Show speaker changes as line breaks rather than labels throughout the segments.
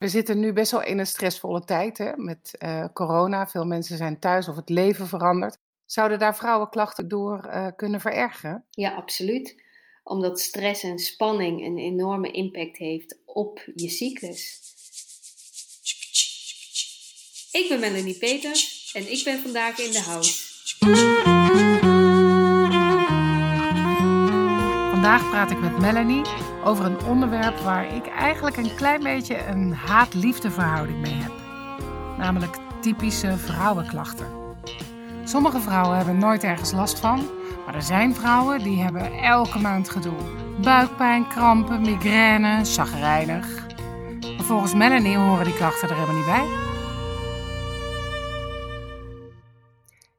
We zitten nu best wel in een stressvolle tijd hè, met uh, corona. Veel mensen zijn thuis of het leven verandert. Zouden daar vrouwenklachten door uh, kunnen verergeren?
Ja, absoluut. Omdat stress en spanning een enorme impact heeft op je cyclus. Ik ben Melanie Peters en ik ben vandaag in de house.
Vandaag praat ik met Melanie over een onderwerp waar ik eigenlijk een klein beetje een haat-liefde verhouding mee heb. Namelijk typische vrouwenklachten. Sommige vrouwen hebben nooit ergens last van, maar er zijn vrouwen die hebben elke maand gedoe. Buikpijn, krampen, migraine, chagrijnig. Maar volgens Melanie horen die klachten er helemaal niet bij.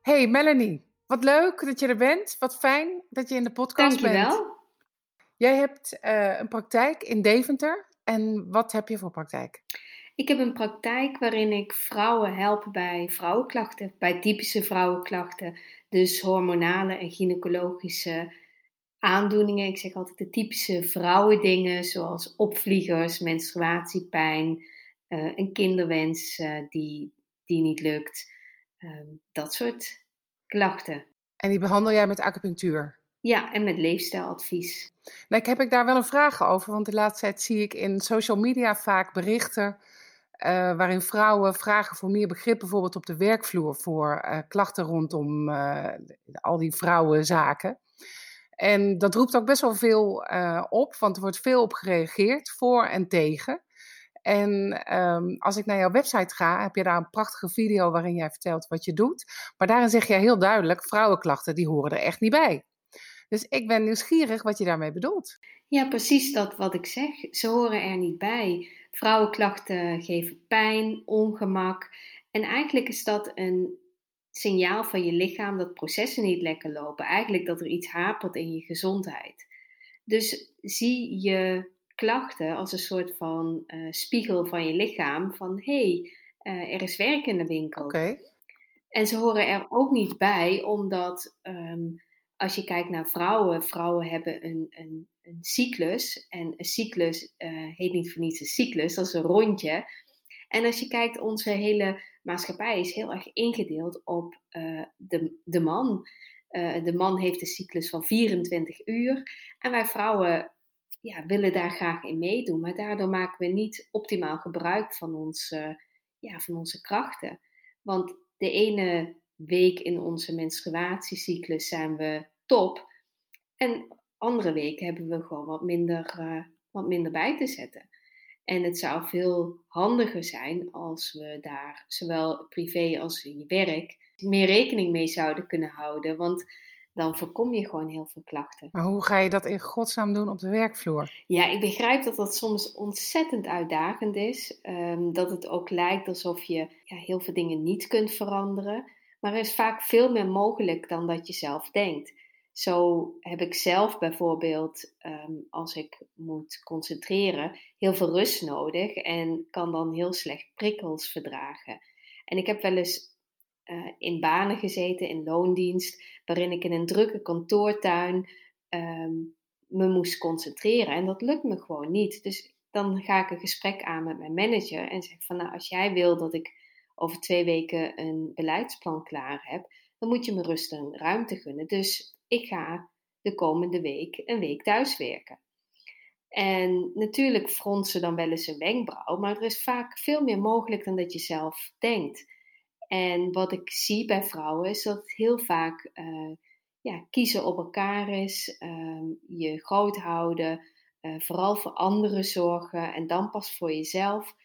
Hey Melanie, wat leuk dat je er bent. Wat fijn dat je in de podcast
Dankjewel.
bent. Jij hebt uh, een praktijk in Deventer. En wat heb je voor praktijk?
Ik heb een praktijk waarin ik vrouwen help bij vrouwenklachten, bij typische vrouwenklachten. Dus hormonale en gynaecologische aandoeningen. Ik zeg altijd de typische vrouwendingen, zoals opvliegers, menstruatiepijn, uh, een kinderwens uh, die, die niet lukt. dat soort klachten.
En die behandel jij met acupunctuur?
Ja, en met leefstijladvies.
Nou, ik heb ik daar wel een vraag over, want de laatste tijd zie ik in social media vaak berichten uh, waarin vrouwen vragen voor meer begrip, bijvoorbeeld op de werkvloer, voor uh, klachten rondom uh, al die vrouwenzaken. En dat roept ook best wel veel op, want er wordt veel op gereageerd, voor en tegen. En um, als ik naar jouw website ga, heb je daar een prachtige video waarin jij vertelt wat je doet. Maar daarin zeg je heel duidelijk, vrouwenklachten die horen er echt niet bij. Dus ik ben nieuwsgierig wat je daarmee bedoelt.
Ja, precies dat wat ik zeg. Ze horen er niet bij. Vrouwenklachten geven pijn, ongemak. En eigenlijk is dat een signaal van je lichaam dat processen niet lekker lopen. Eigenlijk dat er iets hapert in je gezondheid. Dus zie je klachten als een soort van uh, spiegel van je lichaam. Van hé, hey, uh, er is werk in de winkel.
Okay.
En ze horen er ook niet bij, omdat um, als je kijkt naar vrouwen, vrouwen hebben een, een, een cyclus. En een cyclus uh, heet niet voor niets een cyclus, dat is een rondje. En als je kijkt, onze hele maatschappij is heel erg ingedeeld op uh, de, de man. Uh, de man heeft een cyclus van 24 uur. En wij vrouwen ja, willen daar graag in meedoen. Maar daardoor maken we niet optimaal gebruik van, ons, ja, van onze krachten. Want de ene week in onze menstruatiecyclus zijn we top. En andere weken hebben we gewoon wat minder, uh, wat minder bij te zetten. En het zou veel handiger zijn als we daar zowel privé als in je werk meer rekening mee zouden kunnen houden. Want dan voorkom je gewoon heel veel klachten.
Maar hoe ga je dat in godsnaam doen op de werkvloer?
Ja, ik begrijp dat dat soms ontzettend uitdagend is. Um, dat het ook lijkt alsof je ja, heel veel dingen niet kunt veranderen. Maar er is vaak veel meer mogelijk dan dat je zelf denkt. Zo heb ik zelf bijvoorbeeld, um, als ik moet concentreren, heel veel rust nodig en kan dan heel slecht prikkels verdragen. En ik heb wel eens uh, in banen gezeten, in loondienst, waarin ik in een drukke kantoortuin um, me moest concentreren. En dat lukt me gewoon niet. Dus dan ga ik een gesprek aan met mijn manager en zeg van, nou, als jij wil dat ik over twee weken een beleidsplan klaar heb, dan moet je me rust en ruimte gunnen. Dus ik ga de komende week een week thuiswerken. En natuurlijk front ze dan wel eens een wenkbrauw, maar er is vaak veel meer mogelijk dan dat je zelf denkt. En wat ik zie bij vrouwen is dat het heel vaak uh, ja, kiezen op elkaar is, uh, je groot houden, uh, vooral voor anderen zorgen en dan pas voor jezelf.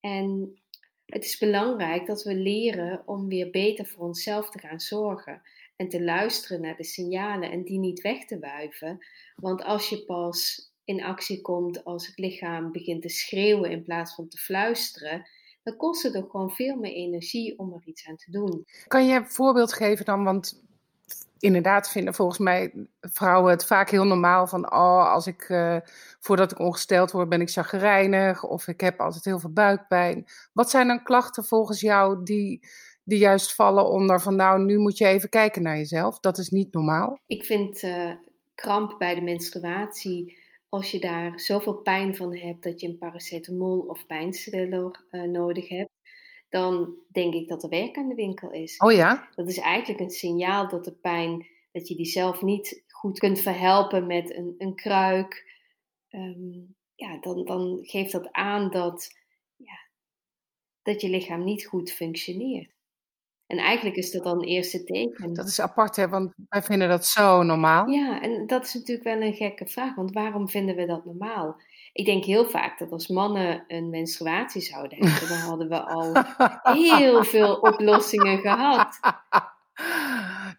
En het is belangrijk dat we leren om weer beter voor onszelf te gaan zorgen en te luisteren naar de signalen en die niet weg te wuiven. Want als je pas in actie komt als het lichaam begint te schreeuwen in plaats van te fluisteren, dan kost het ook gewoon veel meer energie om er iets aan te doen.
Kan je een voorbeeld geven dan? Want inderdaad vinden volgens mij vrouwen het vaak heel normaal van, oh, als ik, uh, voordat ik ongesteld word, ben ik chagrijnig of ik heb altijd heel veel buikpijn. Wat zijn dan klachten volgens jou die die juist vallen onder van nou, nu moet je even kijken naar jezelf. Dat is niet normaal.
Ik vind uh, kramp bij de menstruatie als je daar zoveel pijn van hebt dat je een paracetamol of pijnstiller uh, nodig hebt, dan denk ik dat er werk aan de winkel is.
Oh ja?
Dat is eigenlijk een signaal dat de pijn, dat je die zelf niet goed kunt verhelpen met een, een kruik. Ehm, ja, dan, dan geeft dat aan dat, ja, dat je lichaam niet goed functioneert. En eigenlijk is dat dan eerste teken.
Dat is apart, hè? Want wij vinden dat zo normaal.
Ja, en dat is natuurlijk wel een gekke vraag. Want waarom vinden we dat normaal? Ik denk heel vaak dat als mannen een menstruatie zouden hebben, dan hadden we al heel veel oplossingen gehad.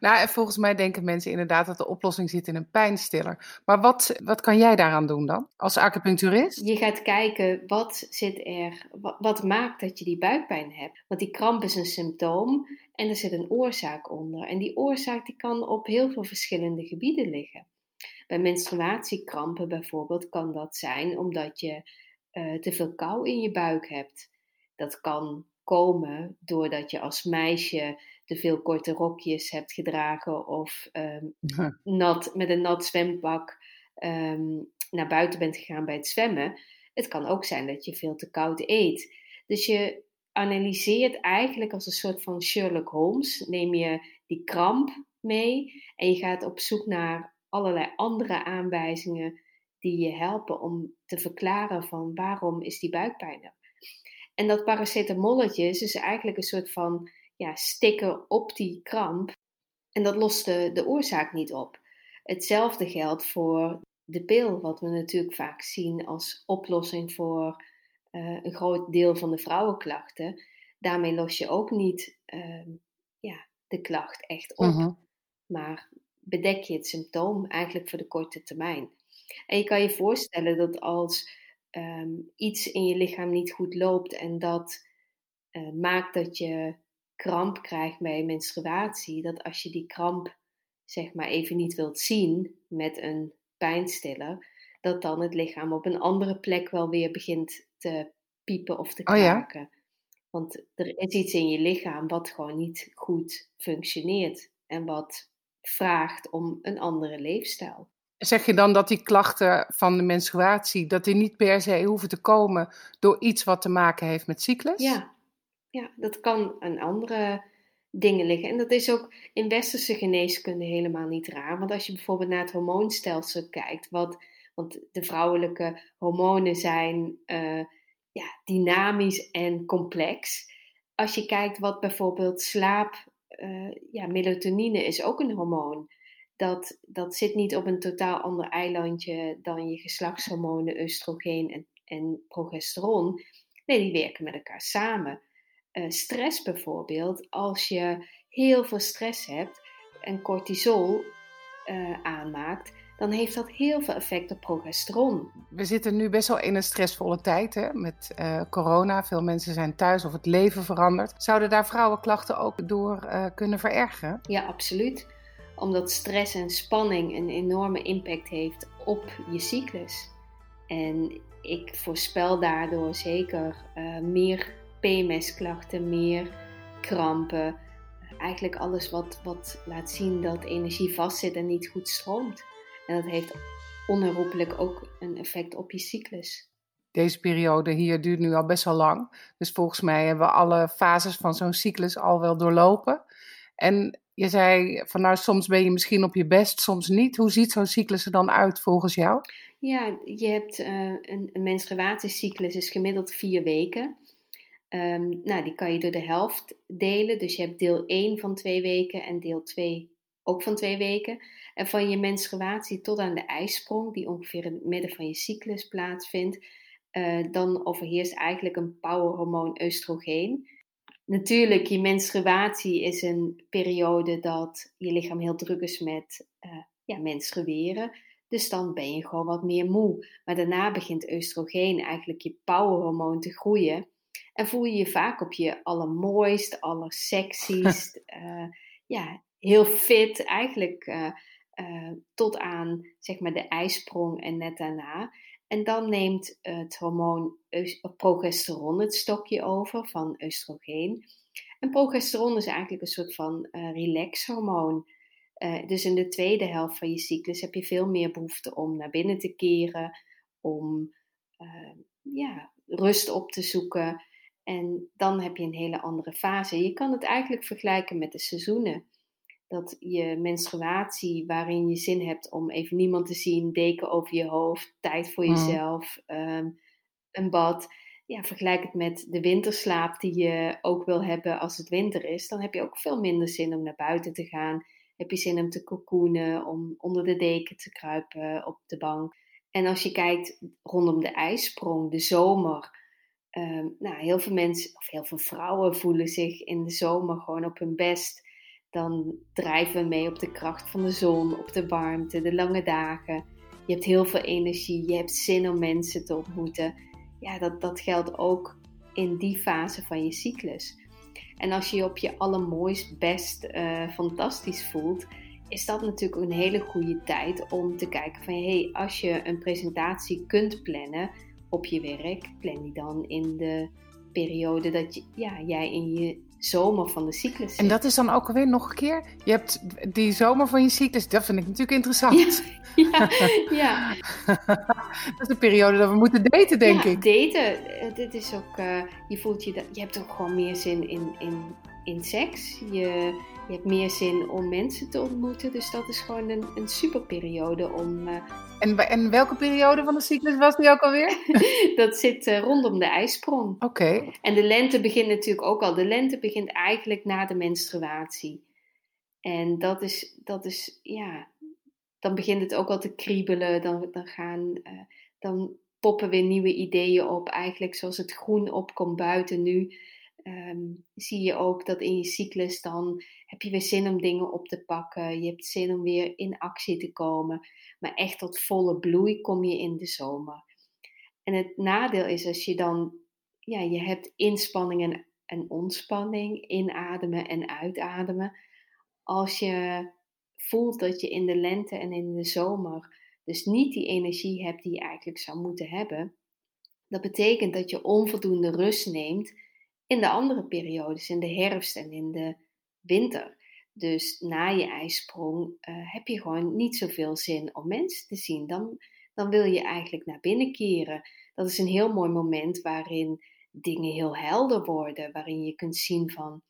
Nou, volgens mij denken mensen inderdaad dat de oplossing zit in een pijnstiller. Maar wat, wat kan jij daaraan doen dan, als acupuncturist?
Je gaat kijken, wat zit er, wat, maakt dat je die buikpijn hebt? Want die kramp is een symptoom en er zit een oorzaak onder. En die oorzaak die kan op heel veel verschillende gebieden liggen. Bij menstruatiekrampen bijvoorbeeld kan dat zijn omdat je uh, te veel kou in je buik hebt. Dat kan komen doordat je als meisje te veel korte rokjes hebt gedragen of ehm, nat, met een nat zwempak ehm, naar buiten bent gegaan bij het zwemmen. Het kan ook zijn dat je veel te koud eet. Dus je analyseert eigenlijk als een soort van Sherlock Holmes. Neem je die kramp mee en je gaat op zoek naar allerlei andere aanwijzingen die je helpen om te verklaren van waarom is die buikpijn er. En dat paracetamolletje is dus eigenlijk een soort van ja, stikken op die kramp. En dat lost de, de oorzaak niet op. Hetzelfde geldt voor de pil, wat we natuurlijk vaak zien als oplossing voor uh, een groot deel van de vrouwenklachten. Daarmee los je ook niet uh, ja, de klacht echt op, uh-huh. maar bedek je het symptoom eigenlijk voor de korte termijn. En je kan je voorstellen dat als um, iets in je lichaam niet goed loopt en dat uh, maakt dat je kramp krijgt bij menstruatie, dat als je die kramp zeg maar even niet wilt zien met een pijnstiller, dat dan het lichaam op een andere plek wel weer begint te piepen of te kraken. Oh ja? Want er is iets in je lichaam wat gewoon niet goed functioneert en wat vraagt om een andere leefstijl.
Zeg je dan dat die klachten van de menstruatie, dat die niet per se hoeven te komen door iets wat te maken heeft met cyclus?
Ja, ja, dat kan aan andere dingen liggen. En dat is ook in westerse geneeskunde helemaal niet raar. Want als je bijvoorbeeld naar het hormoonstelsel kijkt, wat, want de vrouwelijke hormonen zijn uh, ja, dynamisch en complex. Als je kijkt wat bijvoorbeeld slaap, uh, ja, melatonine is ook een hormoon. Dat, dat zit niet op een totaal ander eilandje dan je geslachtshormonen, oestrogeen en, en progesteron. Nee, die werken met elkaar samen. Eh, stress bijvoorbeeld, als je heel veel stress hebt en cortisol uh, aanmaakt, dan heeft dat heel veel effect op progesteron.
We zitten nu best wel in een stressvolle tijd hè, met uh, corona. Veel mensen zijn thuis of het leven verandert. Zouden daar vrouwenklachten ook door kunnen verergeren?
Ja, absoluut. Omdat stress en spanning een enorme impact heeft op je cyclus. En ik voorspel daardoor zeker meer PMS-klachten meer, krampen. Eigenlijk alles wat, wat laat zien dat energie vastzit en niet goed stroomt. En dat heeft onherroepelijk ook een effect op je cyclus.
Deze periode hier duurt nu al best wel lang. Dus volgens mij hebben we alle fases van zo'n cyclus al wel doorlopen. En je zei van nou, soms ben je misschien op je best, soms niet. Hoe ziet zo'n cyclus er dan uit volgens jou?
Ja, je hebt uh, een, een menstruatiecyclus is gemiddeld vier weken. Um, nou, die kan je door de helft delen. Dus je hebt deel 1 van twee weken en deel 2 ook van twee weken. En van je menstruatie tot aan de ijsprong, die ongeveer in het midden van je cyclus plaatsvindt, uh, dan overheerst eigenlijk een powerhormoon oestrogeen. Natuurlijk, je menstruatie is een periode dat je lichaam heel druk is met uh, ja, menstrueren. Dus dan ben je gewoon wat meer moe. Maar daarna begint oestrogeen, eigenlijk je powerhormoon, te groeien. En voel je je vaak op je allermooist, allersexiest, uh, ja, heel fit, eigenlijk uh, uh, tot aan zeg maar de ijsprong en net daarna. En dan neemt het hormoon progesteron het stokje over van oestrogeen. En progesteron is eigenlijk een soort van relaxhormoon. Dus in de tweede helft van je cyclus heb je veel meer behoefte om naar binnen te keren, om ja, rust op te zoeken. En dan heb je een hele andere fase. Je kan het eigenlijk vergelijken met de seizoenen. Dat je menstruatie, waarin je zin hebt om even niemand te zien, deken over je hoofd, tijd voor mm. jezelf, um, een bad. Ja, vergelijk het met de winterslaap die je ook wil hebben als het winter is. Dan heb je ook veel minder zin om naar buiten te gaan. Heb je zin om te cocoonen, om onder de deken te kruipen op de bank. En als je kijkt rondom de ijsprong, de zomer. Ehm, nou, heel veel mensen, of heel veel vrouwen voelen zich in de zomer gewoon op hun best. Dan drijven we mee op de kracht van de zon, op de warmte, de lange dagen. Je hebt heel veel energie, je hebt zin om mensen te ontmoeten. Ja, dat, dat geldt ook in die fase van je cyclus. En als je je op je allermooist, best, uh, fantastisch voelt, is dat natuurlijk een hele goede tijd om te kijken van hey, als je een presentatie kunt plannen op je werk, plan die dan in de periode dat je, ja, jij in je zomer van de cyclus zit.
En dat is dan ook alweer nog een keer, je hebt die zomer van je cyclus, dat vind ik natuurlijk interessant.
Ja, ja.
dat is de periode dat we moeten daten, denk
ja,
ik.
daten, eh, dit is ook, uh, je voelt je, je hebt ook gewoon meer zin in, in, in seks. Je, je hebt meer zin om mensen te ontmoeten. Dus dat is gewoon een, een super periode om. Uh...
En, en welke periode van de cyclus was die ook alweer?
dat zit uh, rondom de ijsprong.
Oké.
En de lente begint natuurlijk ook al. De lente begint eigenlijk na de menstruatie. En dat is, dat is ja, dan begint het ook al te kriebelen. Dan, dan gaan, uh, dan poppen weer nieuwe ideeën op. Eigenlijk zoals het groen opkomt buiten nu um, zie je ook dat in je cyclus dan heb je weer zin om dingen op te pakken. Je hebt zin om weer in actie te komen. Maar echt tot volle bloei kom je in de zomer. En het nadeel is als je dan, ja, je hebt inspanning en, ontspanning, inademen en uitademen. Als je voelt dat je in de lente en in de zomer dus niet die energie hebt die je eigenlijk zou moeten hebben, dat betekent dat je onvoldoende rust neemt in de andere periodes, in de herfst en in de winter. Dus na je ijsprong uh, heb je gewoon niet zoveel zin om mensen te zien. Dan, dan wil je eigenlijk naar binnen keren. Dat is een heel mooi moment waarin dingen heel helder worden. Waarin je kunt zien van,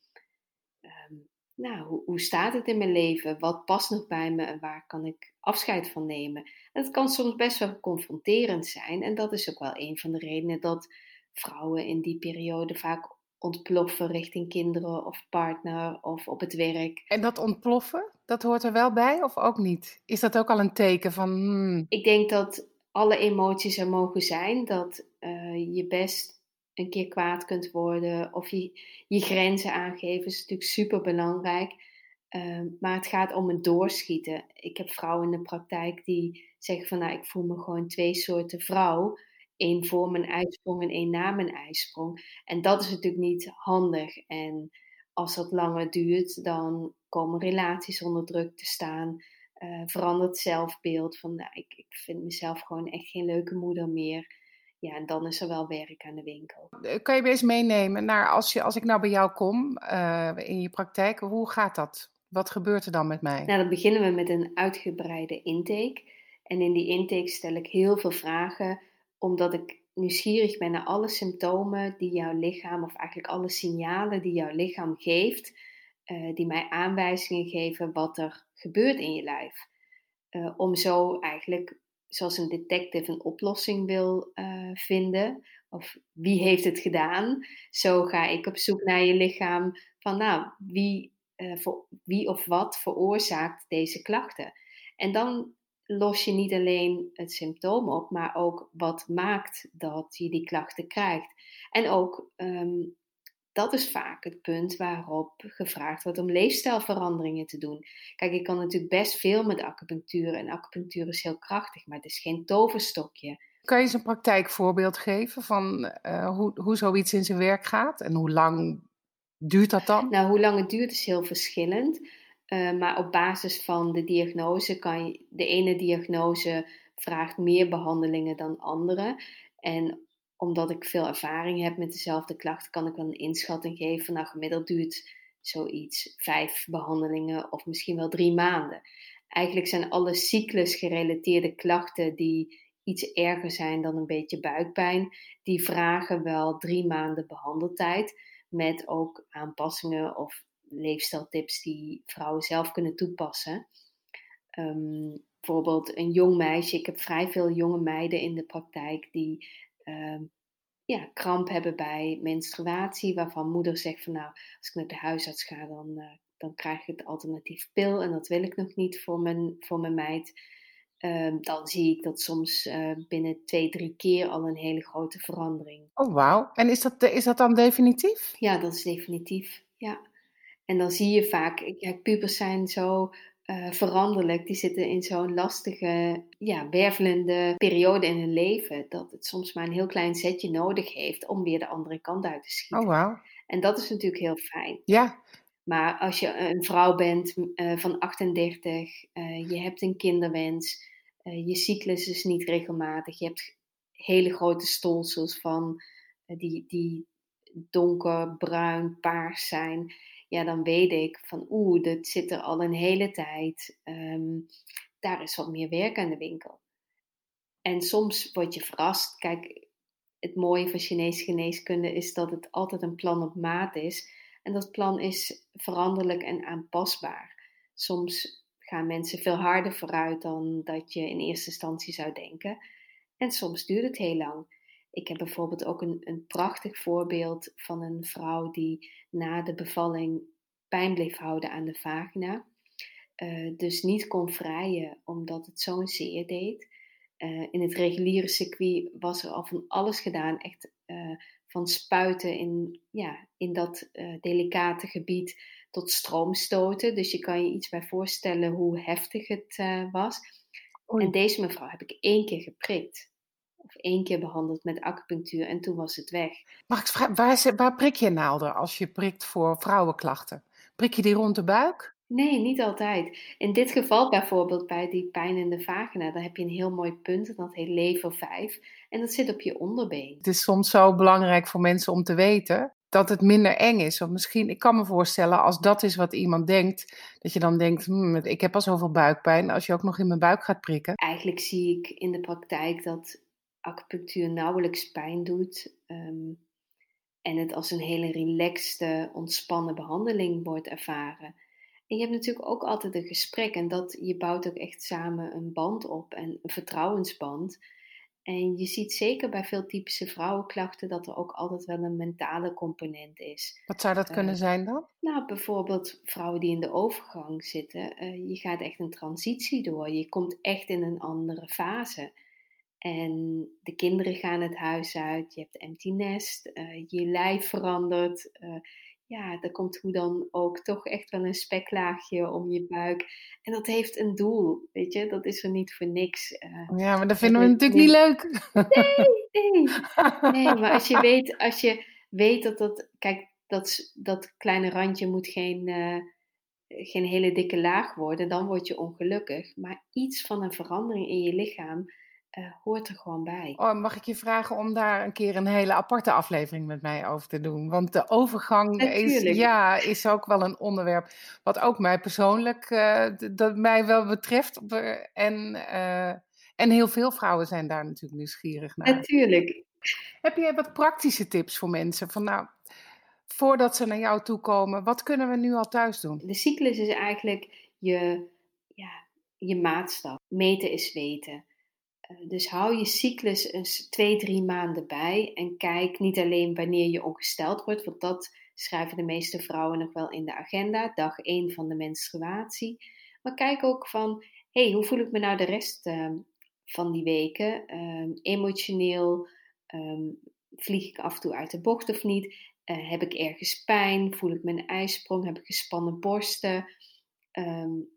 ehm, nou, hoe, hoe, staat het in mijn leven? Wat past nog bij me en waar kan ik afscheid van nemen? Het kan soms best wel confronterend zijn. En dat is ook wel een van de redenen dat vrouwen in die periode vaak ontploffen richting kinderen of partner of op het werk.
En dat ontploffen, dat hoort er wel bij of ook niet? Is dat ook al een teken van. Hmm.
Ik denk dat alle emoties er mogen zijn. Dat uh, je best een keer kwaad kunt worden of je, je grenzen aangeven is natuurlijk super belangrijk. Uh, maar het gaat om een doorschieten. Ik heb vrouwen in de praktijk die zeggen van nou ik voel me gewoon twee soorten vrouw één voor mijn ijsprong en één na mijn ijsprong. En dat is natuurlijk niet handig. En als dat langer duurt, dan komen relaties onder druk te staan. Uh, verandert zelfbeeld van nou, ik, ik vind mezelf gewoon echt geen leuke moeder meer. Ja, en dan is er wel werk aan de winkel.
Eh, kan je me eens meenemen naar als, je, als ik nou bij jou kom uh, in je praktijk, hoe gaat dat? Wat gebeurt er dan met mij?
Nou, dan beginnen we met een uitgebreide intake. En in die intake stel ik heel veel vragen omdat ik nieuwsgierig ben naar alle symptomen die jouw lichaam, of eigenlijk alle signalen die jouw lichaam geeft, uh, die mij aanwijzingen geven wat er gebeurt in je lijf. Uh, om zo eigenlijk, zoals een detective een oplossing wil uh, vinden, of wie heeft het gedaan, zo ga ik op zoek naar je lichaam van, nou, wie, voor, wie of wat veroorzaakt deze klachten. En dan los je niet alleen het symptoom op, maar ook wat maakt dat je die klachten krijgt. En ook, um, dat is vaak het punt waarop gevraagd wordt om leefstijlveranderingen te doen. Kijk, ik kan natuurlijk best veel met acupunctuur en acupunctuur is heel krachtig, maar het is geen toverstokje.
Kan je eens een praktijkvoorbeeld geven van uh, hoe, hoe zoiets in zijn werk gaat en hoe lang duurt dat dan?
Nou, hoe lang het duurt is heel verschillend. Eh, maar op basis van de diagnose kan je, de ene diagnose vraagt meer behandelingen dan andere. En omdat ik veel ervaring heb met dezelfde klachten, kan ik wel een inschatting geven van nou gemiddeld duurt zoiets. Vijf behandelingen of misschien wel drie maanden. Eigenlijk zijn alle cyclusgerelateerde klachten die iets erger zijn dan een beetje buikpijn, die vragen wel drie maanden behandeltijd. Met ook aanpassingen of leefstijltips die vrouwen zelf kunnen toepassen. Um, bijvoorbeeld een jong meisje, ik heb vrij veel jonge meiden in de praktijk die um, ja, kramp hebben bij menstruatie, waarvan moeder zegt van nou, als ik naar de huisarts ga, dan, uh, dan krijg ik het alternatief pil en dat wil ik nog niet voor mijn, voor mijn meid. Um, dan zie ik dat soms uh, binnen twee, drie keer al een hele grote verandering.
Oh, wauw. En is dat, is dat dan definitief?
Ja, dat is definitief. Ja. En dan zie je vaak, ja, pubers zijn zo uh, veranderlijk. Die zitten in zo'n lastige, ja, wervelende periode in hun leven. Dat het soms maar een heel klein zetje nodig heeft om weer de andere kant uit te schieten.
Oh, wauw.
En dat is natuurlijk heel fijn.
Ja.
Maar als je een vrouw bent uh, van 38, uh, je hebt een kinderwens, je cyclus is niet regelmatig, je hebt hele grote stolsels van die, die donker, bruin, paars zijn ja, dan weet ik van oeh, dat zit er al een hele tijd. Um, daar is wat meer werk aan de winkel. En soms word je verrast. Kijk, het mooie van Chinese geneeskunde is dat het altijd een plan op maat is. En dat plan is veranderlijk en aanpasbaar. Soms gaan mensen veel harder vooruit dan dat je in eerste instantie zou denken. En soms duurt het heel lang. Ik heb bijvoorbeeld ook een, een prachtig voorbeeld van een vrouw die na de bevalling pijn bleef houden aan de vagina. Uh, dus niet kon vrijen omdat het zo'n zeer deed. Uh, in het reguliere circuit was er al van alles gedaan. Echt uh, van spuiten in, ja, in dat delicate gebied tot stroomstoten. Dus je kan je iets bij voorstellen hoe heftig het was. Oei. En deze mevrouw heb ik één keer geprikt of één keer behandeld met acupunctuur en toen was het weg.
Mag ik vragen, waar, waar prik je naalden als je prikt voor vrouwenklachten? Prik je die rond de buik?
Nee, niet altijd. In dit geval bijvoorbeeld bij die pijn in de vagina, dan heb je een heel mooi punt, dat heet lever 5, en dat zit op je onderbeen.
Het is soms zo belangrijk voor mensen om te weten dat het minder eng is. Of misschien, ik kan me voorstellen, als dat is wat iemand denkt, dat je dan denkt, hm, ik heb al zoveel buikpijn, als je ook nog in mijn buik gaat prikken.
Eigenlijk zie ik in de praktijk dat acupunctuur nauwelijks pijn doet. Um, en het als een hele relaxte, ontspannen behandeling wordt ervaren. En je hebt natuurlijk ook altijd een gesprek en dat je bouwt ook echt samen een band op en een vertrouwensband. En je ziet zeker bij veel typische vrouwenklachten dat er ook altijd wel een mentale component is.
Wat zou dat kunnen uh, zijn dan?
Nou, bijvoorbeeld vrouwen die in de overgang zitten. Uh, je gaat echt een transitie door. Je komt echt in een andere fase. En de kinderen gaan het huis uit, je hebt empty nest, uh, je lijf verandert. Uh, ja, er komt hoe dan ook toch echt wel een speklaagje om je buik. En dat heeft een doel, weet je, dat is er niet voor niks.
Uh, ja, maar dat vinden we natuurlijk niet leuk.
Nee, nee. Nee, maar als je weet, als je weet dat dat, kijk, dat, dat kleine randje moet geen, geen hele dikke laag worden, dan word je ongelukkig. Maar iets van een verandering in je lichaam uh, hoort er gewoon bij.
Oh, mag ik je vragen om daar een keer een hele aparte aflevering met mij over te doen? Want de overgang is, ja, is ook wel een onderwerp wat ook mij persoonlijk uh, dat mij wel betreft. En, uh, en heel veel vrouwen zijn daar natuurlijk nieuwsgierig naar.
Natuurlijk.
Heb jij wat praktische tips voor mensen? Van nou, voordat ze naar jou toe komen, wat kunnen we nu al thuis doen?
De cyclus is eigenlijk je, ja, je maatstaf. Meten is weten. Eh, dus hou je cyclus eens twee, drie maanden bij en kijk niet alleen wanneer je ongesteld wordt, want dat schrijven de meeste vrouwen nog wel in de agenda, dag 1 van de menstruatie. Maar kijk ook van, hé, hey, hoe voel ik me nou de rest uh, van die weken? Um, emotioneel, um, vlieg ik af en toe uit de bocht of niet? Uh, heb ik ergens pijn? Voel ik me een ijsprong? Heb ik gespannen borsten?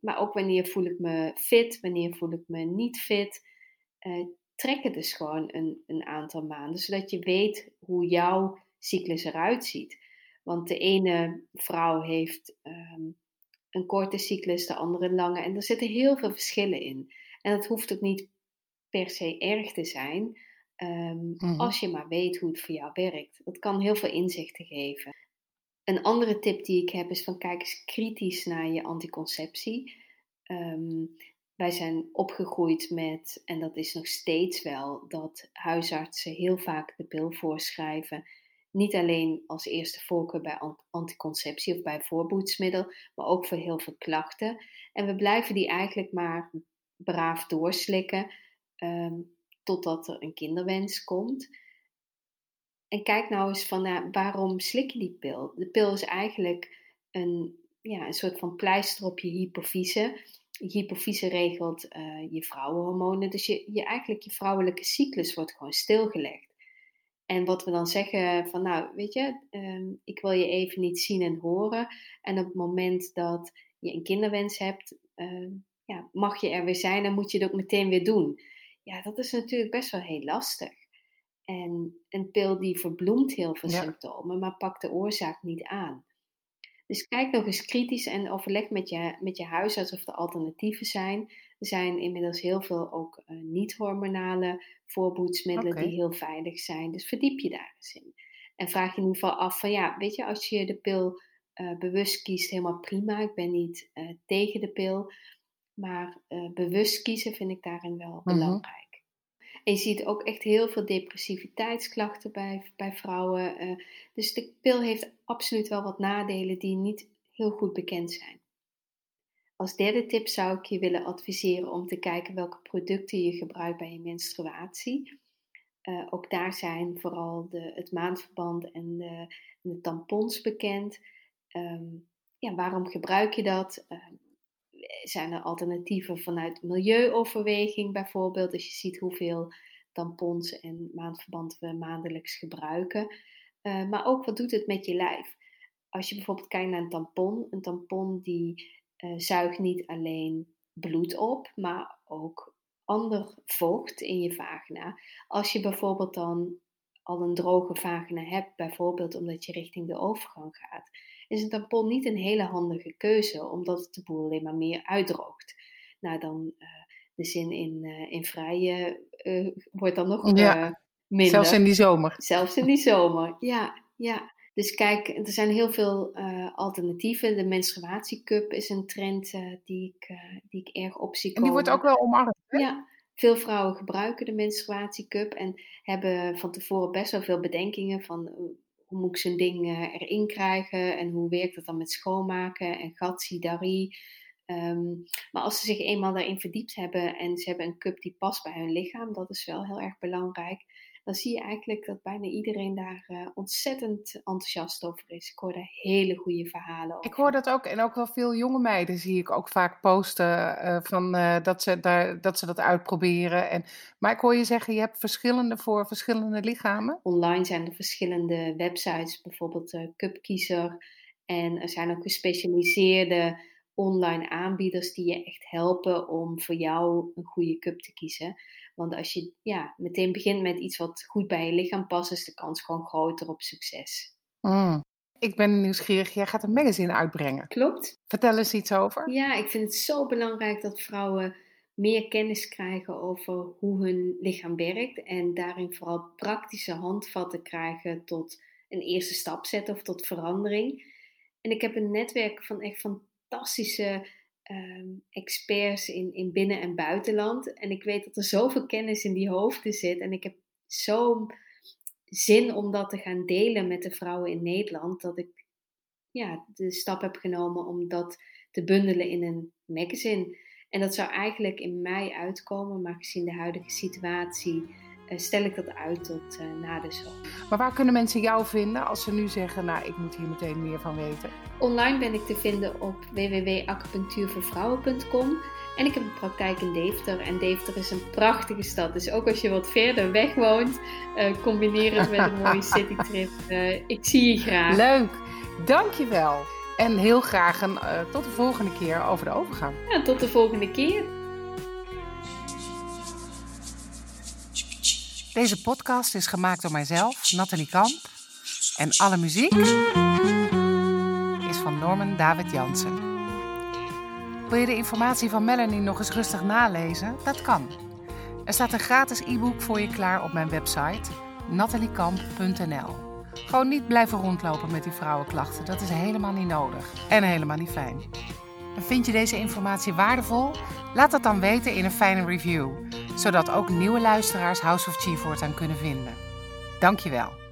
Maar ook wanneer voel ik me fit? Wanneer voel ik me niet fit? Uh, trek het dus gewoon een, een aantal maanden, zodat je weet hoe jouw cyclus eruit ziet. Want de ene vrouw heeft um, een korte cyclus, de andere een lange. En er zitten heel veel verschillen in. En dat hoeft ook niet per se erg te zijn, um, mm-hmm. als je maar weet hoe het voor jou werkt. Dat kan heel veel inzichten geven. Een andere tip die ik heb is van kijk eens kritisch naar je anticonceptie. Ehm, wij zijn opgegroeid met, en dat is nog steeds wel, dat huisartsen heel vaak de pil voorschrijven. Niet alleen als eerste voorkeur bij anticonceptie of bij voorboedsmiddel, maar ook voor heel veel klachten. En we blijven die eigenlijk maar braaf doorslikken um, totdat er een kinderwens komt. En kijk nou eens van nou, waarom slik je die pil? De pil is eigenlijk een, ja, een soort van pleister op je hypofyse. Je hypofyse regelt uh, je vrouwenhormonen. Dus je, je, eigenlijk je vrouwelijke cyclus wordt gewoon stilgelegd. En wat we dan zeggen van nou, weet je, um, ik wil je even niet zien en horen. En op het moment dat je een kinderwens hebt, uh, ja, mag je er weer zijn en moet je het ook meteen weer doen. Ja, dat is natuurlijk best wel heel lastig. En een pil die verbloemt heel veel symptomen, maar pakt de oorzaak niet aan. Dus kijk nog eens kritisch en overleg met je, met je huisarts of er alternatieven zijn. Er zijn inmiddels heel veel ook uh, niet-hormonale voorboedsmiddelen die heel veilig zijn. Dus verdiep je daar eens in. En vraag je in ieder geval af van ja, weet je, als je de pil uh, bewust kiest, helemaal prima. Ik ben niet uh, tegen de pil. Maar bewust kiezen vind ik daarin wel mhm. belangrijk. En je ziet ook echt heel veel depressiviteitsklachten bij, bij vrouwen. Uh, dus de pil heeft absoluut wel wat nadelen die niet heel goed bekend zijn. Als derde tip zou ik je willen adviseren om te kijken welke producten je gebruikt bij je menstruatie. Uh, ook daar zijn vooral de, het maandverband en de, de tampons bekend. Um, ja, waarom gebruik je dat? Uh, zijn er alternatieven vanuit milieuoverweging bijvoorbeeld. Dus je ziet hoeveel tampons en maandverband we maandelijks gebruiken. Uh, maar ook wat doet het met je lijf? Als je bijvoorbeeld kijkt naar een tampon. Een tampon die uh, zuigt niet alleen bloed op, maar ook ander vocht in je vagina. Als je bijvoorbeeld dan al een droge vagina hebt, bijvoorbeeld omdat je richting de overgang gaat, is een tampon niet een hele handige keuze, omdat het de boel alleen maar meer uitdroogt. Nou, dan uh, de zin in, uh, in vrije uh, wordt dan nog minder.
Zelfs in die zomer.
Zelfs in die zomer, ja. ja. Dus kijk, er zijn heel veel alternatieven. De menstruatiecup is een trend die, ik, die ik erg op zie
komen. En die wordt ook wel omarmd, hè?
Ja, veel vrouwen gebruiken de menstruatiecup en hebben van tevoren best wel veel bedenkingen van hoe moet ik zo'n ding uh, erin krijgen en hoe werkt dat dan met schoonmaken en gatsidari. Um, maar als ze zich eenmaal daarin verdiept hebben en ze hebben een cup die past bij hun lichaam, dat is wel heel erg belangrijk dan zie je eigenlijk dat bijna iedereen daar uh, ontzettend enthousiast over is. Ik hoor daar hele goede verhalen over.
Ik hoor dat ook, en ook wel veel jonge meiden zie ik ook vaak posten uh, van, uh, dat, ze daar, dat ze dat uitproberen. En, maar ik hoor je zeggen, je hebt verschillende voor verschillende lichamen.
Online zijn er verschillende websites, bijvoorbeeld Cupkiezer. En er zijn ook gespecialiseerde online aanbieders die je echt helpen om voor jou een goede cup te kiezen. Want als je ja, meteen begint met iets wat goed bij je lichaam past, is de kans gewoon groter op succes.
Mm. Ik ben nieuwsgierig, jij gaat een magazine uitbrengen.
Klopt.
Vertel eens iets over.
Ja, ik vind het zo belangrijk dat vrouwen meer kennis krijgen over hoe hun lichaam werkt. En daarin vooral praktische handvatten krijgen tot een eerste stap zetten of tot verandering. En ik heb een netwerk van echt fantastische Ehm, experts in, in binnen- en buitenland. En ik weet dat er zoveel kennis in die hoofden zit. En ik heb zo'n zin om dat te gaan delen met de vrouwen in Nederland. Dat ik ja, de stap heb genomen om dat te bundelen in een magazine. En dat zou eigenlijk in mei uitkomen, maar gezien de huidige situatie stel ik dat uit tot uh, na de zomer.
Maar waar kunnen mensen jou vinden als ze nu zeggen, nou ik moet hier meteen meer van weten?
Online ben ik te vinden op www.acupunctuurvoorvrouwen.com en ik heb een praktijk in Deventer. En Deventer is een prachtige stad. Dus ook als je wat verder weg woont, uh, combineer het met een mooie citytrip. ik zie je graag.
Leuk, dankjewel. En heel graag een, tot de volgende keer over de overgang.
Ja, tot de volgende keer.
Deze podcast is gemaakt door mijzelf, Nathalie Kamp. En alle muziek is van Norman David Jansen. Wil je de informatie van Melanie nog eens rustig nalezen? Dat kan. Er staat een gratis e-book voor je klaar op mijn website nataliekamp.nl. Gewoon niet blijven rondlopen met die vrouwenklachten. Dat is helemaal niet nodig en helemaal niet fijn. En vind je deze informatie waardevol? Laat dat dan weten in een fijne review zodat ook nieuwe luisteraars House of Chief voortaan kunnen vinden. Dankjewel.